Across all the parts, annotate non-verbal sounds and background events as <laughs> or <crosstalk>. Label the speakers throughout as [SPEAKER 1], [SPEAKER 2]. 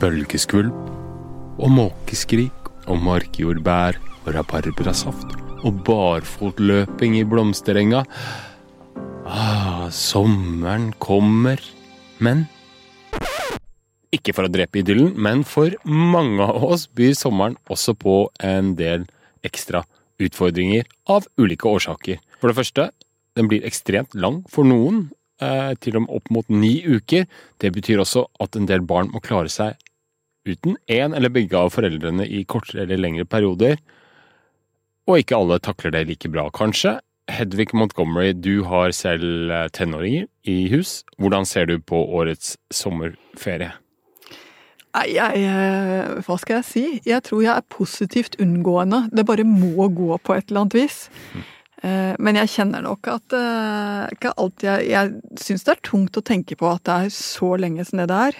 [SPEAKER 1] bølgeskvulp og måkeskrik og markjordbær og rabarbrasaft og barfotløping i blomsterenga. Ah, sommeren kommer. Men ikke for å drepe idyllen, men for mange av oss byr sommeren også på en del ekstra utfordringer av ulike årsaker. For det første, den blir ekstremt lang for noen, eh, til og med opp mot ni uker. Det betyr også at en del barn må klare seg uten én eller begge av foreldrene i kortere eller lengre perioder. Og ikke alle takler det like bra, kanskje. Hedvig Montgomery, du har selv eh, tenåringer i hus. Hvordan ser du på årets sommerferie?
[SPEAKER 2] Nei, jeg eh, Hva skal jeg si? Jeg tror jeg er positivt unngående. Det bare må gå på et eller annet vis. Mm. Men jeg kjenner nok at ikke alltid Jeg, jeg syns det er tungt å tenke på at det er så lenge som det det er.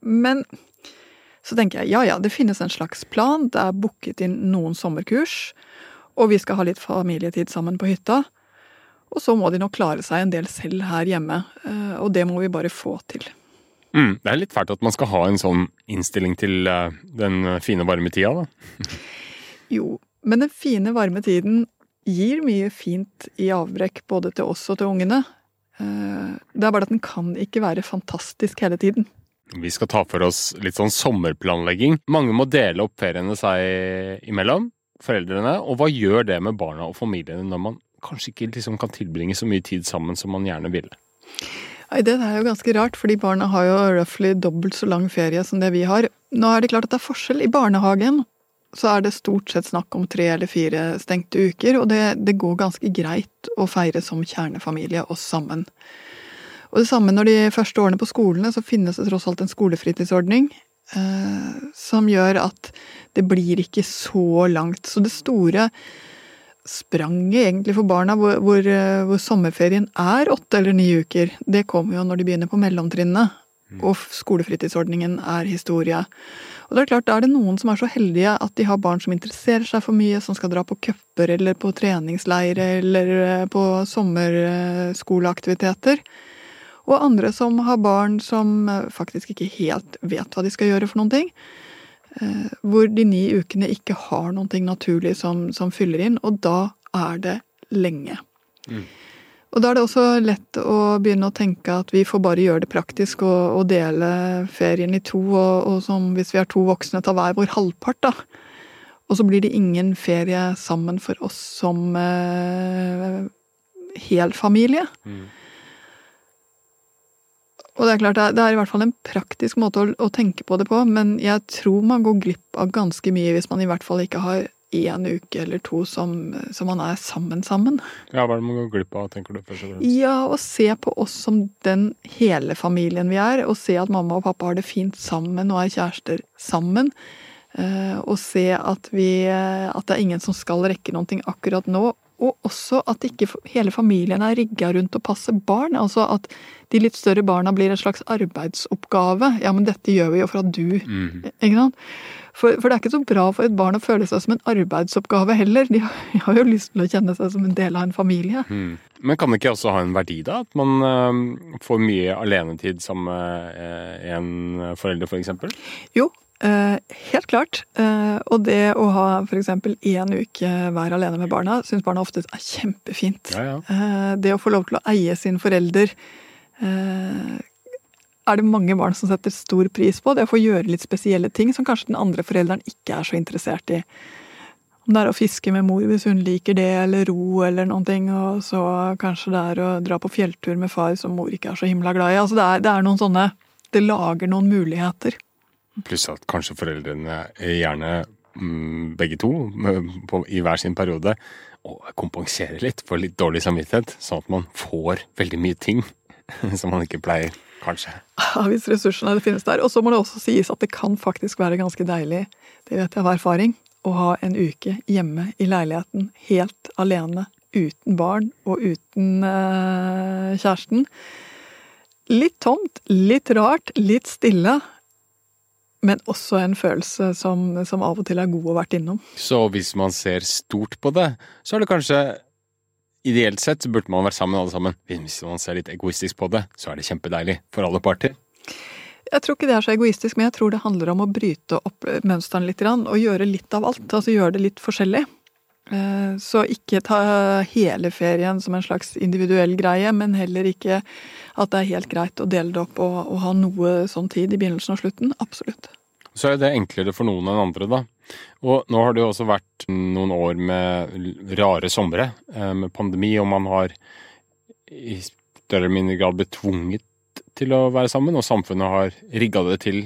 [SPEAKER 2] Men så tenker jeg ja ja, det finnes en slags plan. Det er booket inn noen sommerkurs. Og vi skal ha litt familietid sammen på hytta. Og så må de nok klare seg en del selv her hjemme. eh, Og det må vi bare få til.
[SPEAKER 1] Mm, det er litt fælt at man skal ha en sånn innstilling til eh, den fine, varme tida, da. <laughs>
[SPEAKER 2] Jo, men den fine, varme tiden gir mye fint i avbrekk både til oss og til ungene. Eh, Det er bare at den kan ikke være fantastisk hele tiden.
[SPEAKER 1] Vi skal ta for oss litt sånn sommerplanlegging. Mange må dele opp feriene seg imellom, foreldrene. Og hva gjør det med barna og familiene når man kanskje ikke liksom kan tilbringe så mye tid sammen som man gjerne ville?
[SPEAKER 2] Nei, Det er jo ganske rart, fordi barna har jo roughly dobbelt så lang ferie som det vi har. Nå er det klart at det er forskjell. I barnehagen så er det stort sett snakk om tre eller fire stengte uker, og det, det går ganske greit å feire som kjernefamilie oss sammen. Og det samme når de første årene på skolene, så finnes det tross alt en skolefritidsordning eh, som gjør at det blir ikke så langt. Så det store spranget egentlig for barna, hvor, hvor, eh, hvor sommerferien er åtte eller ni uker, det kommer jo når de begynner på mellomtrinnet. Og skolefritidsordningen er historie. Og det er klart, Da er det noen som er så heldige at de har barn som interesserer seg for mye, som skal dra på cuper eller på treningsleire eller eh, på sommerskoleaktiviteter. Og andre som har barn som eh, faktisk ikke helt vet hva de skal gjøre for noen ting. Eh, Hvor de ni ukene ikke har noen ting naturlig som, som fyller inn, og da er det lenge. Og da er det også lett å begynne å tenke at vi får bare gjøre det praktisk og, og dele ferien i to, og, og som hvis vi er to voksne, ta hver vår halvpart, da. Og så blir det ingen ferie sammen for oss som eh, hel familie. Og det er klart, det er- i hvert fall en praktisk måte å, å tenke på det på, men jeg tror man går glipp av ganske mye hvis man i hvert fall ikke har én uke eller to som, som man er sammen sammen.
[SPEAKER 1] Ja, hva er det man går glipp av, tenker du først og fremst?
[SPEAKER 2] Ja, å se på oss som den hele familien vi er, og se at mamma og pappa har det fint sammen og er kjærester sammen. eh, Og se at, vi, eh, at det er ingen som skal rekke noe akkurat nå. Og også at ikke hele familien er rigga rundt å passe barn. Altså at de litt større barna blir en slags arbeidsoppgave. Ja, men dette gjør vi jo for at du
[SPEAKER 1] mm.
[SPEAKER 2] Ikke sant? For, for det er ikke så bra for et barn å føle seg som en arbeidsoppgave heller. De har, de har jo lyst til å kjenne seg som en del av en familie.
[SPEAKER 1] Mm. Men kan det ikke også ha en verdi, da? At man eh, får mye alenetid sammen med eh, en forelder, for eksempel?
[SPEAKER 2] Jo, eh, helt klart. Eh, og det å ha f.eks. én uke hver alene med barna, syns barna ofte er kjempefint.
[SPEAKER 1] Ja, ja.
[SPEAKER 2] Eh, det å få lov til å eie sin forelder er det mange barn som setter stor pris på. Det å få gjøre litt spesielle ting som kanskje den andre forelderen ikke er så interessert i. Om det er å fiske med mor hvis hun liker det, eller ro eller noen ting, og så kanskje det er å dra på fjelltur med far som mor ikke er så himla glad i. Altså det er, det er noen sånne Det lager noen muligheter.
[SPEAKER 1] Pluss at kanskje foreldrene gjerne mm, begge to på, i hver sin periode og kompenserer litt for litt dårlig samvittighet, sånn at man får veldig mye ting <laughs> som man ikke pleier, kanskje.
[SPEAKER 2] Ja, hvis ressursene det finnes der. Og så må det også sies at det kan faktisk være ganske deilig, det vet jeg av erfaring, å ha en uke hjemme i leiligheten helt alene, uten barn og uten eh, kjæresten. Litt tomt, litt rart, litt stille, men også en følelse som, som av og til er god å vært innom.
[SPEAKER 1] Så hvis man ser stort på det, så er det kanskje Ideelt sett så burde man være sammen alle sammen. Hvis man ser litt egoistisk på det, så er det kjempedeilig for alle parter.
[SPEAKER 2] Jeg tror ikke det er så egoistisk, men jeg tror det handler om å bryte opp mønstrene litt og gjøre litt av alt. Altså gjøre det litt forskjellig. Eh, så ikke ta hele ferien som en slags individuell greie, men heller ikke at det er helt greit å dele det opp og, og ha noe sånn tid i begynnelsen og slutten. Absolutt.
[SPEAKER 1] Så er det enklere for noen enn andre, da. Og nå har det jo også vært noen år med rare somre, eh, med pandemi, og man har i større eller mindre grad blitt tvunget til å være sammen, og samfunnet har rigga det til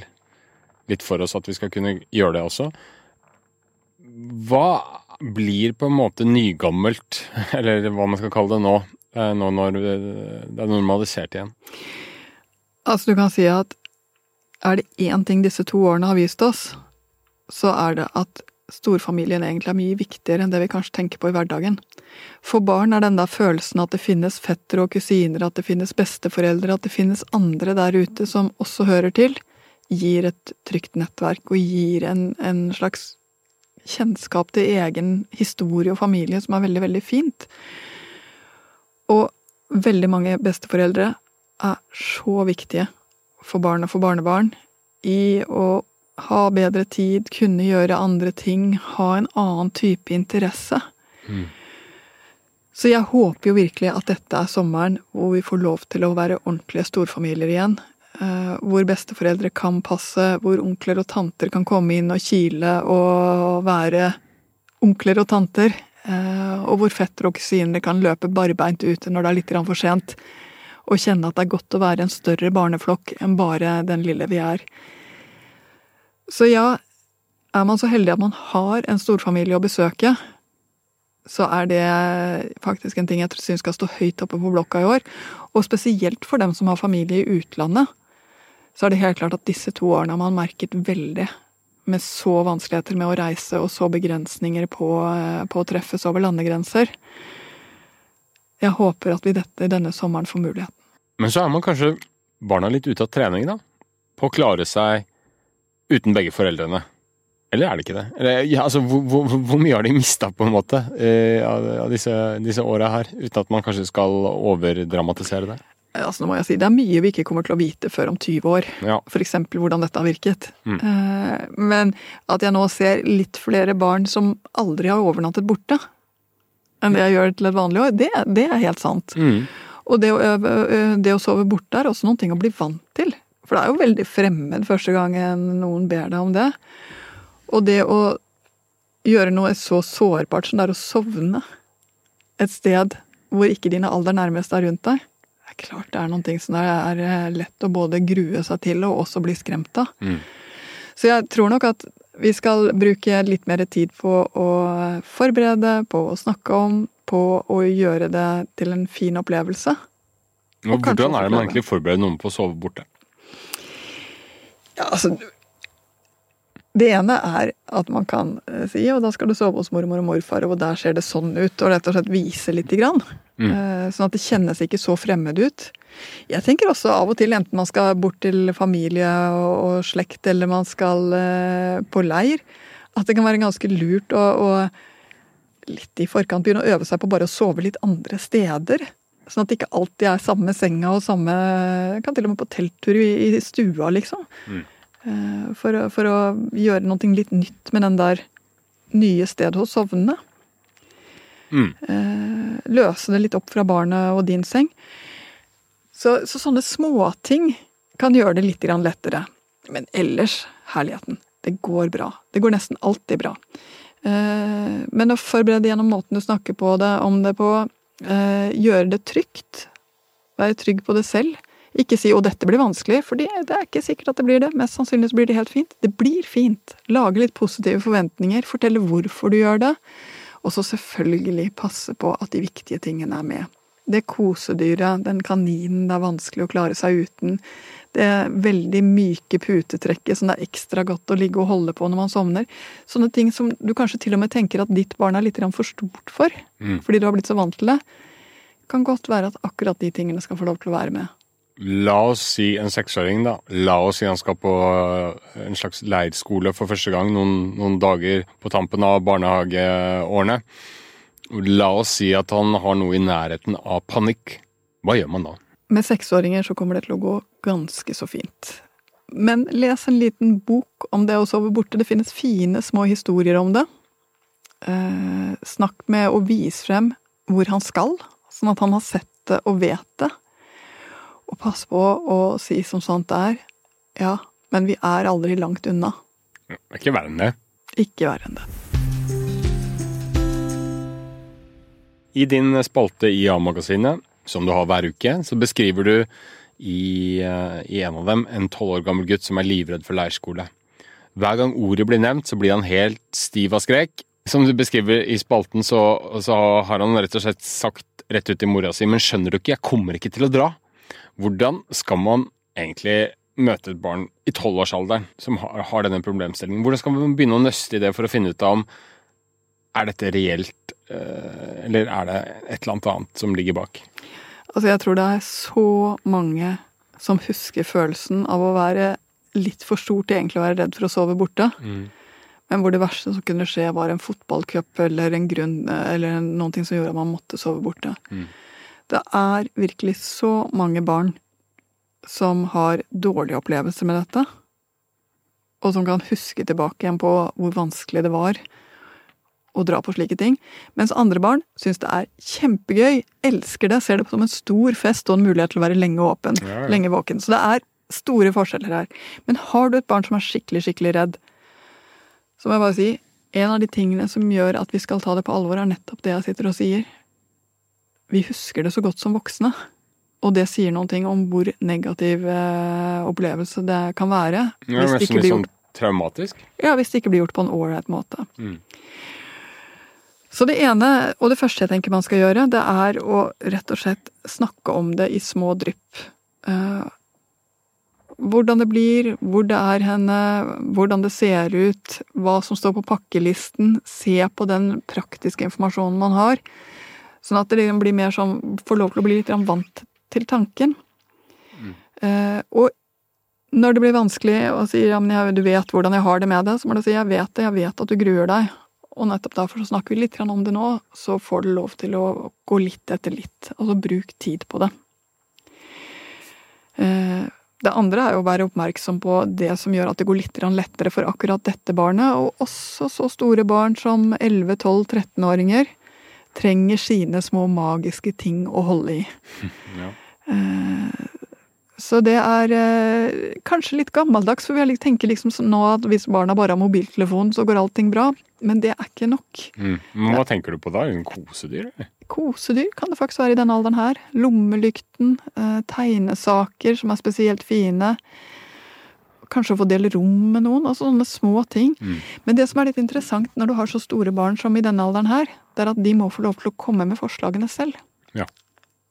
[SPEAKER 1] litt for oss at vi skal kunne gjøre det også. Hva blir på en måte nygammelt, <laughs> eller hva man skal kalle det nå, eh, nå når det er normalisert igjen?
[SPEAKER 2] Altså, du kan si at er det én ting disse to årene har vist oss, så er det at storfamilien egentlig er mye viktigere enn det vi kanskje tenker på i hverdagen. For barn er den der følelsen at det finnes fettere og kusiner, at det finnes besteforeldre, at det finnes andre der ute som også hører til, gir et trygt nettverk og gir en, en slags kjennskap til egen historie og familie som er veldig, veldig fint. Og veldig mange besteforeldre er så viktige for barn og for barnebarn i å ha bedre tid, kunne gjøre andre ting, ha en annen type interesse. Mm. Så jeg håper jo virkelig at dette er sommeren hvor vi får lov til å være ordentlige storfamilier igjen. Eh, hvor besteforeldre kan passe, hvor onkler og tanter kan komme inn og kile og være onkler og tanter. Eh, og hvor fettere og kusiner kan løpe barbeint ute når det er litt for sent. Og kjenne at det er godt å være en større barneflokk enn bare den lille vi er. Så ja, er man så heldig at man har en storfamilie å besøke, så er det faktisk en ting jeg syns skal stå høyt oppe på blokka i år. Og spesielt for dem som har familie i utlandet så er det helt klart at disse to årene har man merket veldig. Med så vanskeligheter med å reise og så begrensninger på, eh, på å treffes over landegrenser. Jeg håper at vi dette, denne sommeren får muligheten.
[SPEAKER 1] Men så er man kanskje barna litt ute av trening, da? På å klare seg uten begge foreldrene. Eller er det ikke det? Eller, ja, altså, hvor, hvor, hvor, mye har de mista, på en måte, eh, av, disse, disse åra her? Uten at man kanskje skal overdramatisere det?
[SPEAKER 2] altså nå må jeg si, Det er mye vi ikke kommer til å vite før om 20 år. Ja. F.eks. hvordan dette har virket. Mm. Eh, men at jeg nå ser litt flere barn som aldri har overnattet borte enn det jeg gjør til et vanlig år, det, det er helt sant. Mm. Og det å, det å, sove borte er også noen ting å bli vant til. For det er jo veldig fremmed første gangen noen ber deg om det. Og det å gjøre noe så sårbart som det er å sovne et sted hvor ikke dine aller nærmeste er rundt deg, det er klart det er noen ting som det er lett å både grue seg til og også bli skremt av. Mm. Så jeg tror nok at vi skal bruke litt mer tid på å forberede, på å snakke om, på å gjøre det til en fin opplevelse.
[SPEAKER 1] Og hvordan er det man egentlig forbereder noen på å sove borte?
[SPEAKER 2] Ja, altså det ene er at man kan eh, si og da skal du sove hos mormor og morfar, og der ser det sånn ut. Og rett og slett vise lite grann. Mm. Eh, sånn at det kjennes ikke så fremmed ut. Jeg tenker også av og til, enten man skal bort til familie og slekt, eller man skal eh, på leir, at det kan være ganske lurt å, å litt i forkant begynne å øve seg på bare å sove litt andre steder. Sånn at det ikke alltid er samme senga og samme Kan til og med på telttur i, i stua, liksom. Mm. Eh, for, for, å gjøre noe litt nytt med den der nye stedet å sovne. Mm. Eh, løse det litt opp fra barnet og din seng. Så, så sånne småting kan gjøre det litt lettere. Men ellers, herligheten. Det går bra. Det går nesten alltid bra. Eh, men å forberede gjennom måten du snakker på det, om det på, gjøre det trygt. Være trygg på det selv. Ikke si 'å, dette blir vanskelig', for det er ikke sikkert at det blir det. Mest sannsynlig blir det helt fint. Det blir fint. Lage litt positive forventninger, fortelle hvorfor du gjør det. Og så selvfølgelig passe på at de viktige tingene er med. Det kosedyret, den kaninen det er vanskelig å klare seg uten. Det veldig myke putetrekket som det er ekstra godt å ligge og holde på når man sovner. Sånne ting som du kanskje til og med tenker at ditt barn er litt for stort for, mm. fordi du har blitt så vant til det. Kan godt være at akkurat de tingene skal få lov til å være med.
[SPEAKER 1] La oss si en seksåring, da. La oss si han skal på eh, en slags leirskole for første gang noen, noen dager på tampen av barnehageårene. La oss si at han har noe i nærheten av panikk. Hva gjør man da?
[SPEAKER 2] Med seksåringer så kommer det til å gå ganske så fint. Men les en liten bok om det å sove borte. Det finnes fine små historier om det. Eh, snakk med og vis frem hvor han skal, sånn at han har sett det og vet det. Og pass på å si som sånt er, ja, men vi er aldri langt unna.
[SPEAKER 1] Det er ikke verre enn det.
[SPEAKER 2] Ikke verre enn det.
[SPEAKER 1] I din spalte i A-magasinet, som du har hver uke, så beskriver du i, eh, i en av dem en tolv år gammel gutt som er livredd for leirskole. Hver gang ordet blir nevnt, så blir han helt stiv av skrek. Som du beskriver i spalten, så, så har han rett og slett sagt rett ut til mora si, men skjønner du ikke, jeg kommer ikke til å dra. Hvordan skal man egentlig møte et barn i tolvårsalderen som har, har denne problemstillingen? Hvordan skal man begynne å nøste i det for å finne ut av om er dette reelt, eller er det et eller annet annet som ligger bak?
[SPEAKER 2] Altså, jeg tror det er så mange som husker følelsen av å være litt for stor til egentlig å være redd for å sove borte. Men hvor det verste som kunne skje, var en fotballcup eller en grunn, eller noe som gjorde at man måtte sove borte.
[SPEAKER 1] Mm.
[SPEAKER 2] Det er virkelig så mange barn som har dårlige opplevelser med dette, og som kan huske tilbake igjen på hvor vanskelig det var å dra på slike ting. Mens andre barn syns det er kjempegøy, elsker det, ser det som en stor fest og en mulighet til å være lenge åpen,
[SPEAKER 1] Ja, ja.
[SPEAKER 2] lenge våken. Så det er store forskjeller her. Men har du et barn som er skikkelig, skikkelig redd, så må jeg bare si en av de tingene som gjør at vi skal ta det på alvor, er nettopp det jeg sitter og sier. Vi husker det så godt som voksne. Og det sier noen ting om hvor negativ eh, opplevelse det kan være.
[SPEAKER 1] Er
[SPEAKER 2] hvis, det ikke
[SPEAKER 1] litt
[SPEAKER 2] gjort...
[SPEAKER 1] sånn traumatisk.
[SPEAKER 2] ja, hvis det ikke blir gjort på en ålreit måte.
[SPEAKER 1] Mm.
[SPEAKER 2] Så det ene, og det første jeg tenker man skal gjøre, det er å rett og slett snakke om det i små drypp. Eh, hvordan det blir, hvor det er henne, hvordan det ser ut, hva som står på pakkelisten. Se på den praktiske informasjonen man har. Sånn at det blir mer sånn, får lov til å bli litt vant til tanken. Mm. og når det blir vanskelig å si ja, men jeg, du vet hvordan jeg har det med det, så må du si jeg vet det, jeg vet at du gruer deg. Og nettopp derfor så snakker vi litt om det nå, så får du lov til å gå litt etter litt. Altså bruk tid på det. Eh, Det andre er å være oppmerksom på det som gjør at det går litt lettere for akkurat dette barnet, og også så store barn som 11-12-13-åringer trenger sine små magiske ting å holde i. <laughs>
[SPEAKER 1] Ja.
[SPEAKER 2] Så det er eh, kanskje litt gammeldags, for vi tenker liksom nå at hvis barna bare har mobiltelefon, så går allting bra. Men det er ikke nok.
[SPEAKER 1] Mm. Men hva tenker du på da? En kosedyr? eller?
[SPEAKER 2] Kosedyr kan det faktisk være i denne alderen her. Lommelykten, eh, tegnesaker som er spesielt fine. Kanskje å få dele rom med noen. altså Sånne små ting.
[SPEAKER 1] Mm.
[SPEAKER 2] Men det som er litt interessant når du har så store barn som i denne alderen her, det er at de må få lov til å komme med forslagene selv.
[SPEAKER 1] Ja.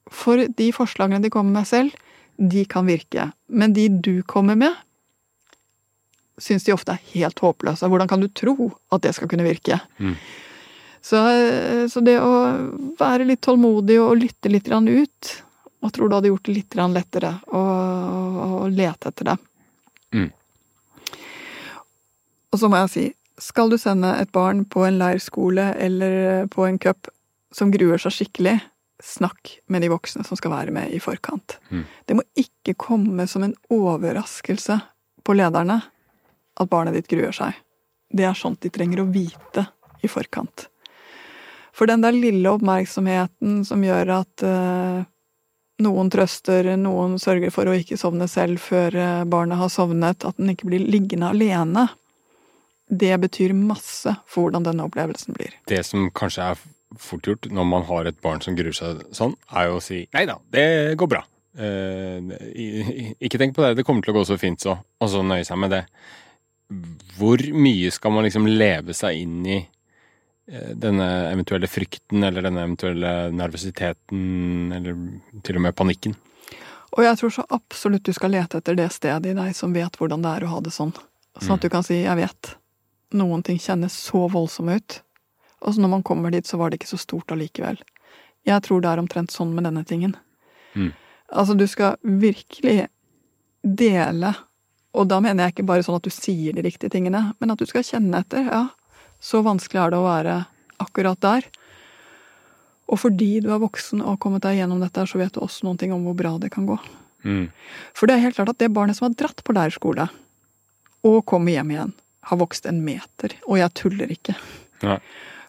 [SPEAKER 2] For de forslagene de kommer med selv, de kan virke. Men de du kommer med, syns de ofte er helt håpløse. Hvordan kan du tro at det skal kunne virke?
[SPEAKER 1] Mm.
[SPEAKER 2] Så, så det å være litt tålmodig og lytte litt ut Jeg tror du hadde gjort det litt lettere å, å lete etter det.
[SPEAKER 1] Mm.
[SPEAKER 2] Og så må jeg si, skal du sende et barn på en leirskole eller på en cup som gruer seg skikkelig, snakk med de voksne som skal være med i forkant.
[SPEAKER 1] Mm.
[SPEAKER 2] Det må ikke komme som en overraskelse på lederne at barnet ditt gruer seg. Det er sånt de trenger å vite i forkant. For den der lille oppmerksomheten som gjør at uh, noen trøster, noen sørger for å ikke sovne selv før eh, barnet har sovnet, at den ikke blir liggende alene, det betyr masse for hvordan denne opplevelsen blir.
[SPEAKER 1] Det som kanskje er fort gjort når man har et barn som gruer seg sånn, er jo å si nei da, det går bra. Eh, ikke tenk på det, det kommer til å gå så fint så, og så nøye seg med det. Hvor mye skal man liksom leve seg inn i eh, denne eventuelle frykten, eller denne eventuelle nervøsiteten, eller til og med panikken?
[SPEAKER 2] Og jeg tror så absolutt du skal lete etter det stedet i deg som vet hvordan det er å ha det sånn. Sånn at du kan si 'jeg vet'. Noen ting kjennes så voldsomme ut. Og så når man kommer dit, så var det ikke så stort allikevel. Jeg tror det er omtrent sånn med denne tingen.
[SPEAKER 1] Mm.
[SPEAKER 2] Altså, du skal virkelig dele, og da mener jeg ikke bare sånn at du sier de riktige tingene, men at du skal kjenne etter. Ja, så vanskelig er det å være akkurat der. Og fordi du er voksen og har kommet deg gjennom dette, så vet du også noen ting om hvor bra det kan gå.
[SPEAKER 1] Mm.
[SPEAKER 2] For det er helt klart at det barnet som har dratt på leirskole, og kommer hjem igjen, har vokst en meter. Og jeg tuller ikke.
[SPEAKER 1] Nei.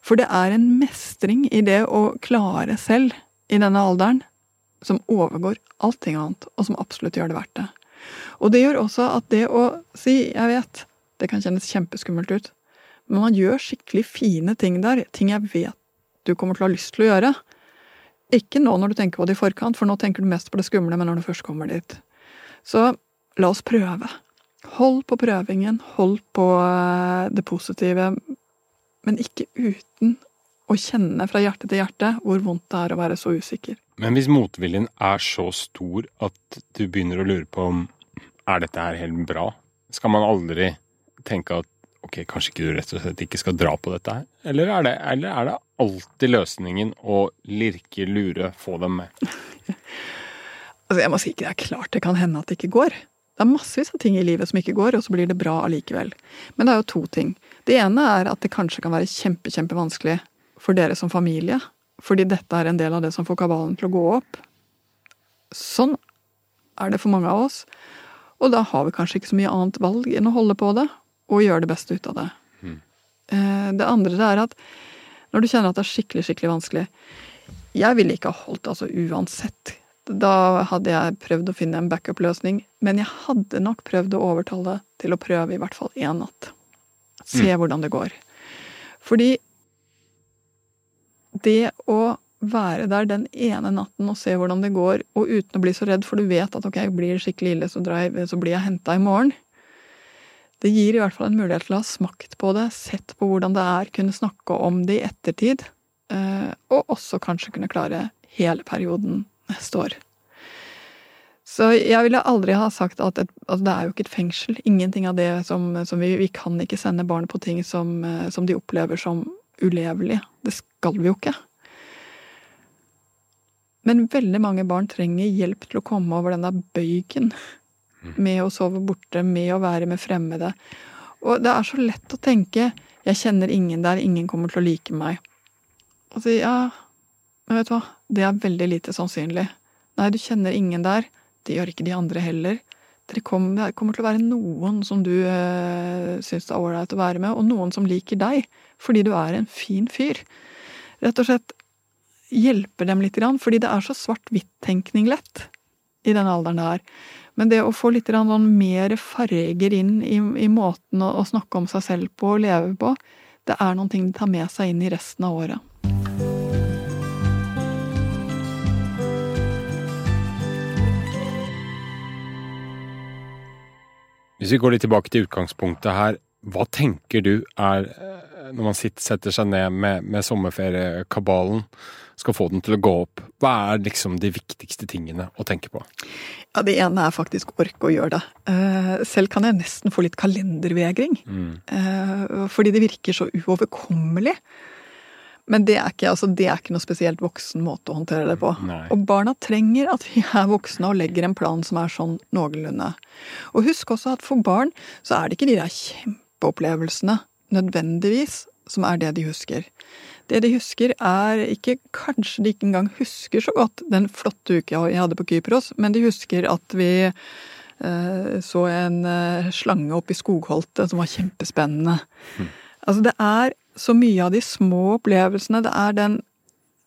[SPEAKER 2] For det er en mestring i det å klare selv i denne alderen som overgår allting annet, og som absolutt gjør det verdt det. Og det gjør også at det å si 'jeg vet', det kan kjennes kjempeskummelt ut, men man gjør skikkelig fine ting der. Ting jeg vet du kommer til å ha lyst til å gjøre. Ikke nå når du tenker på det i forkant, for nå tenker du mest på det skumle, men når du først kommer dit. Så la oss prøve. Hold på prøvingen, hold på eh, det positive, men ikke uten å kjenne fra hjerte til hjerte hvor vondt det er å være så usikker.
[SPEAKER 1] Men hvis motviljen er så stor at du begynner å lure på om er dette her helt bra, skal man aldri tenke at ok, kanskje ikke du rett og slett ikke skal dra på dette her? Eller er det, eller er det alltid løsningen å lirke, lure, få dem med? <laughs>
[SPEAKER 2] Altså, jeg må si ikke det er klart det kan hende at det ikke går. Det er massevis av ting i livet som ikke går, og så blir det bra allikevel. Men det er jo to ting. Det ene er at det kanskje kan være kjempe, kjempevanskelig for dere som familie. Fordi dette er en del av det som får kabalen til å gå opp. Sånn er det for mange av oss. Og da har vi kanskje ikke så mye annet valg enn å holde på det og gjøre det beste ut av det. Mm. Det andre er at når du kjenner at det er skikkelig, skikkelig vanskelig Jeg ville ikke ha holdt altså uansett. Da hadde jeg prøvd å finne en backup-løsning, men jeg hadde nok prøvd å overtale til å prøve i hvert fall én natt. Se hvordan det går. Fordi det å være der den ene natten og se hvordan det går, og uten å bli så redd, for du vet at ok, blir det skikkelig ille, så, drar jeg, så blir jeg henta i morgen. Det gir i hvert fall en mulighet til å ha smakt på det, sett på hvordan det er, kunne snakke om det i ettertid, eh, og også kanskje kunne klare hele perioden neste år. Så jeg ville aldri ha sagt at et, altså det er jo ikke et fengsel. Ingenting av det som, som vi, vi kan ikke sende barn på ting som, eh, som de opplever som ulevelig. Det skal vi jo ikke. Men veldig mange barn trenger hjelp til å komme over denne bøygen med å sove borte, med å være med fremmede. Og det er så lett å tenke 'jeg kjenner ingen der, ingen kommer til å like meg'. Og si ja, men vet du hva, det er veldig lite sannsynlig. Nei, du kjenner ingen der, det gjør ikke de andre heller. Det kommer, til å være noen som du øh, syns det er ålreit å være med, og noen som liker deg, fordi du er en fin fyr. Rett og slett hjelper dem litt, fordi det er så svart-hvitt-tenkning lett i den alderen det er. Men det å få litt sånn mer farger inn i, i måten å, å snakke om seg selv på og leve på, det er noen ting de tar med seg inn i resten av året.
[SPEAKER 1] Hvis vi går litt tilbake til utgangspunktet her, hva tenker du er eh, når man sitter, setter seg ned med, med sommerferiekabalen, skal få den til å gå opp? Hva er liksom de viktigste tingene å tenke på?
[SPEAKER 2] Ja, Det ene er faktisk orke å gjøre det. Eh, Selv kan jeg nesten få litt kalendervegring. Mm. Fordi det virker så uoverkommelig. Men det er, ikke, altså, det er ikke noe spesielt voksen måte å håndtere det på.
[SPEAKER 1] Nei.
[SPEAKER 2] Og barna trenger at vi er voksne og legger en plan som er sånn noenlunde. Og husk også at for barn så er det ikke de der kjempeopplevelsene nødvendigvis som er det de husker. Det de husker, er ikke Kanskje de ikke engang husker så godt den flotte uka jeg hadde på Kypros, men de husker at vi eh, så en eh, slange oppe i skogholtet som var kjempespennende. Altså, det er så mye av de små opplevelsene. Det er den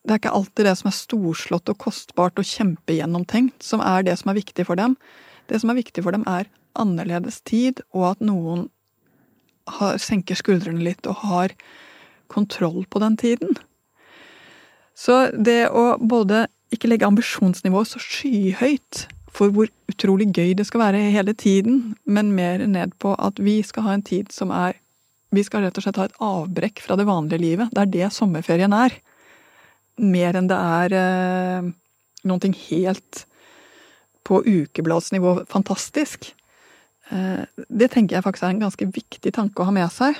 [SPEAKER 2] Det er ikke alltid det som er storslått og kostbart og kjempegjennomtenkt, som er det som er viktig for dem. Det som er viktig for dem, er annerledes tid, og at noen har, senker skuldrene litt og har kontroll på den tiden. Så det å både ikke legge ambisjonsnivået så skyhøyt for hvor utrolig gøy det skal være hele tiden, men mer ned på at vi skal ha en tid som er Vi skal rett og slett ha et avbrekk fra det vanlige livet. Det er det sommerferien er. Mer enn det er eh, noe helt på ukebladsnivå fantastisk. Eh, det tenker jeg faktisk er en ganske viktig tanke å ha med seg.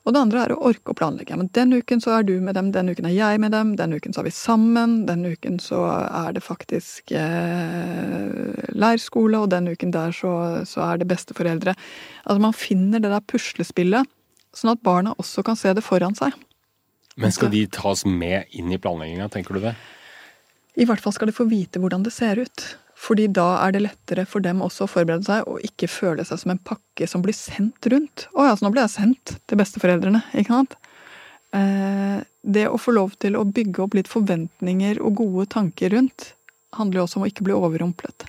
[SPEAKER 2] Og det andre er å orke å planlegge. Men den uken så er du med dem, den uken er jeg med dem, den uken så er vi sammen, den uken så er det faktisk eh, leirskole, og den uken der så, så er det besteforeldre. Altså man finner det der puslespillet, sånn at barna også kan se det foran seg.
[SPEAKER 1] Men skal de tas med inn i planlegginga, tenker du det?
[SPEAKER 2] I hvert fall skal de få vite hvordan det ser ut. Fordi da er det lettere for dem også å forberede seg og ikke føle seg som en pakke som blir sendt rundt. Å ja, så nå blir jeg sendt til besteforeldrene, ikke sant? Eh, det å få lov til å bygge opp litt forventninger og gode tanker rundt, handler jo også om å ikke bli overrumplet.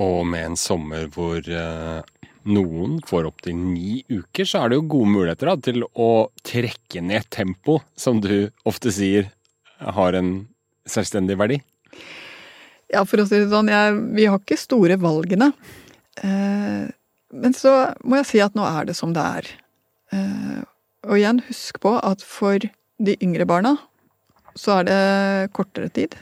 [SPEAKER 1] Og med en sommer hvor eh, noen får opptil ni uker, så er det jo gode muligheter da, til å trekke ned tempo, som du ofte sier har en selvstendig verdi.
[SPEAKER 2] Ja, for å si det sånn, jeg, vi har ikke store valgene. Eh, men så må jeg si at nå er det som det er. Eh, og igjen, husk på at for de yngre barna så er det kortere tid.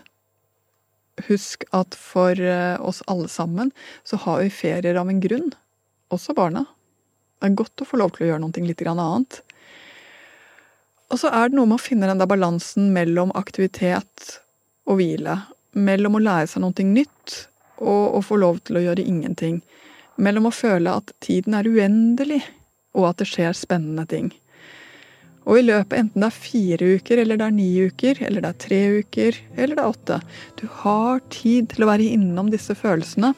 [SPEAKER 2] Husk at for eh, oss alle sammen så har vi ferier av en grunn. Også barna. Det er godt å få lov til å gjøre noe litt annet. Og så er det noe med å finne den der balansen mellom aktivitet og hvile mellom å lære seg noe nytt og å få lov til å gjøre ingenting. Mellom å føle at tiden er uendelig, og at det skjer spennende ting. Og i løpet, enten det er fire uker, eller det er ni uker, eller det er tre uker, eller det er åtte Du har tid til å være innom disse følelsene.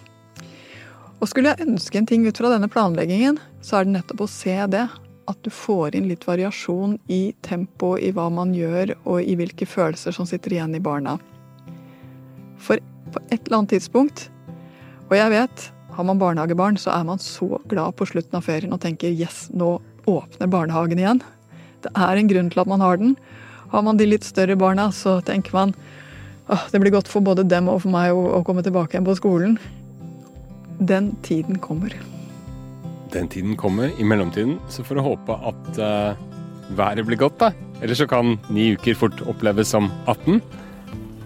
[SPEAKER 2] Og skulle jeg ønske en ting ut fra denne planleggingen, så er det nettopp å se det. At du får inn litt variasjon i tempo, i hva man gjør, og i hvilke følelser som sitter igjen i barna. For på et eller annet tidspunkt, og jeg vet, har man barnehagebarn, så er man så glad på slutten av ferien og tenker yes, nå åpner barnehagen igjen. Det er en grunn til at man har den. Har man de litt større barna, så tenker man åh, det blir godt for både dem og for meg å, komme tilbake igjen på skolen. Den tiden kommer.
[SPEAKER 1] Den tiden kommer. I mellomtiden så får du håpe at uh, været blir godt, da. Eller så kan ni uker fort oppleves som 18.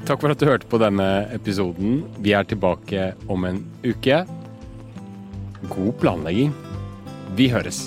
[SPEAKER 1] Takk for at du hørte på denne episoden. Vi er tilbake om en uke. God planlegging. Vi høres.